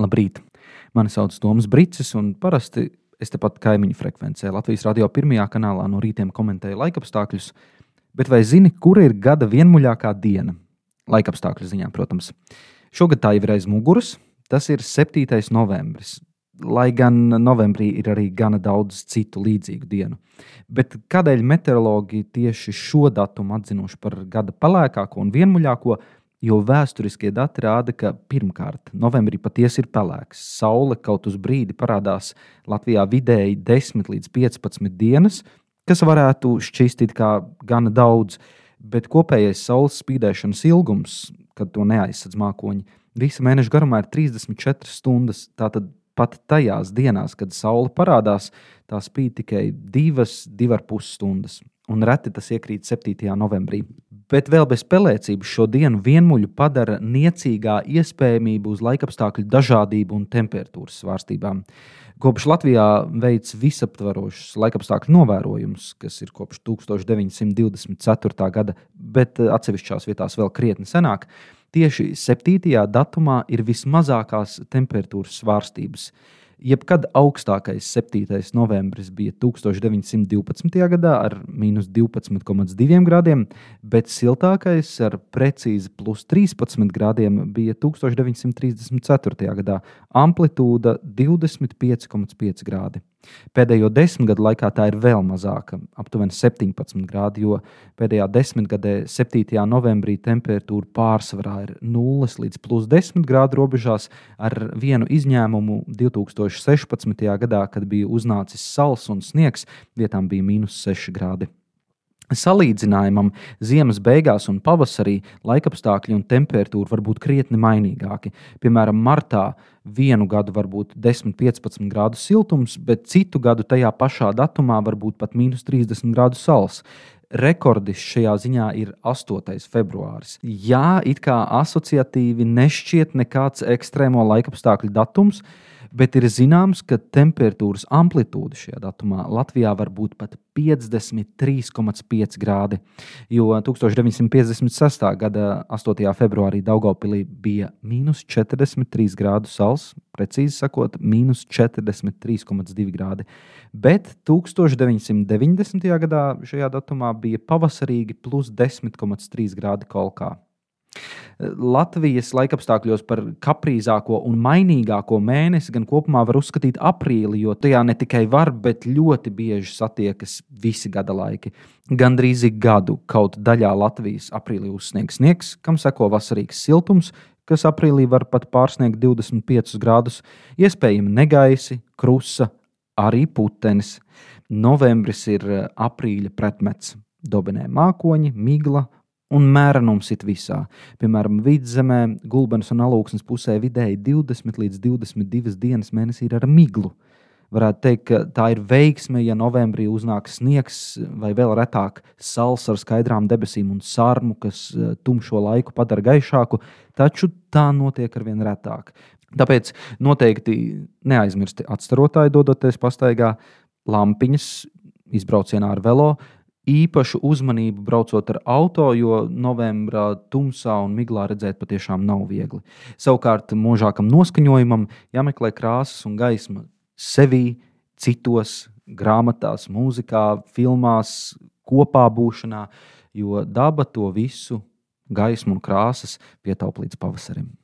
Labrīt! Mani sauc Toms Brīsīs, un parasti es tepat kaimiņu frekvencē Latvijas radio pirmajā kanālā no rītiem komentēju laikapstākļus. Bet vai zini, kura ir gada vienmuļākā diena? Laikapstākļu ziņā, protams. Šogad tā jau ir aiz muguras. Tas ir 7. novembris. Lai gan novembrī ir arī gana daudz citu līdzīgu dienu. Bet kādēļ meteorologi tieši šo datumu atzinuši par gada pelēkāko un vienmuļāko, Jo vēsturiskie dati rāda, ka pirmkārt, novembrī patiesi ir pelēks. Saule kaut uz brīdi parādās Latvijā vidēji 10 līdz 15 dienas, kas varētu šķist kā gana daudz, bet kopējais saules spīdēšanas ilgums, kad to neaizsadz mākoņi, visa mēneša garumā ir 34 stundas. Tātad pat tajās dienās, kad saule parādās, tā spīd tikai 2,5 stundas un reti tas iekrīt 7. novembrī. Bet vēl bez pelēcības šo dienu vienmuļu padara niecīgā iespējamība uz laikapstākļu dažādību un temperatūras svārstībām. Kopš Latvijā veids visaptvarošus laikapstākļu novērojumus, kas ir kopš 1924. gada, bet atsevišķās vietās vēl krietni senāk, tieši 7. datumā ir vismazākās temperatūras svārstības. Jebkad augstākais 7. novembris bija 1912. gadā ar mīnus 12,2 grādiem, bet siltākais ar precīzi plus 13 grādiem bija 1934. gadā, amplitūda 25,5 grādi. Pēdējo desmitgadu laikā tā ir vēl mazāka, aptuveni 17 grādi, jo pēdējā desmitgadē, 7. novembrī, temperatūra pārsvarā ir 0 līdz plus 10 grādu robežās, ar vienu izņēmumu 2016. gadā, kad bija uznācis sals un sniegs, vietām bija mīnus 6 grādi. Salīdzinājumam ziemas beigās un pavasarī laikapstākļi un temperatūra var būt krietni mainīgāki. Piemēram, martā vienu gadu var būt 10-15 grādu siltums, bet citu gadu tajā pašā datumā var būt pat mīnus 30 grādu sals. Rekordis šajā ziņā ir 8. februāris. Jā, it kā asociatīvi nešķiet nekāds ekstrēmo laikapstākļu datums, bet ir zināms, ka temperatūras amplitūda šajā datumā Latvijā var būt pat 53,5 grādi. Jo 1956. gada 8. februārī Daugopilī bija mīnus 43 grādu sals, precīzi sakot, mīnus 43,2 grādi. Bet 1990. gadā šajā datumā bija pavasarīgi plus 10,3 grādi kolkā. Latvijas laikapstākļos par kaprīzāko un mainīgāko mēnesi gan kopumā var uzskatīt aprīli, jo tajā ne tikai var, bet ļoti bieži satiekas visi gada laiki. Gan drīz gadu kaut daļā Latvijas aprīlī uzsniegs sniegs, kam seko vasarīgs siltums, kas aprīlī var pat pārsniegt 25 grādus, iespējami negaisi, krusa, arī putenis. Novembris ir aprīļa pretmets. Dobenē mākoņi, migla un mērenums it visā. Piemēram, vidzemē, gulbenes un alūksnes pusē vidēji 20 līdz 22 dienas mēnesī ir ar miglu. Varētu teikt, ka tā ir veiksme, ja novembrī uznāk sniegs, vai vēl retāk sals ar skaidrām debesīm un sarmu, kas eh, tumšo laiku padara gaišāku, taču tā notiek ar vien retāk. Tāpēc noteikti neaizmirsti atstarotāji, dodoties pastaigā, lampiņas, izbraucienā ar velo, īpašu uzmanību braucot ar auto, jo novembrā tumsā un miglā redzēt patiešām nav viegli. Savukārt, mūžākam noskaņojumam jāmeklē krāsas un gaisma sevī, citos, grāmatās, mūzikā, filmās, kopā būšanā, jo daba to visu gaismu un krāsas pietaup līdz pavasarim.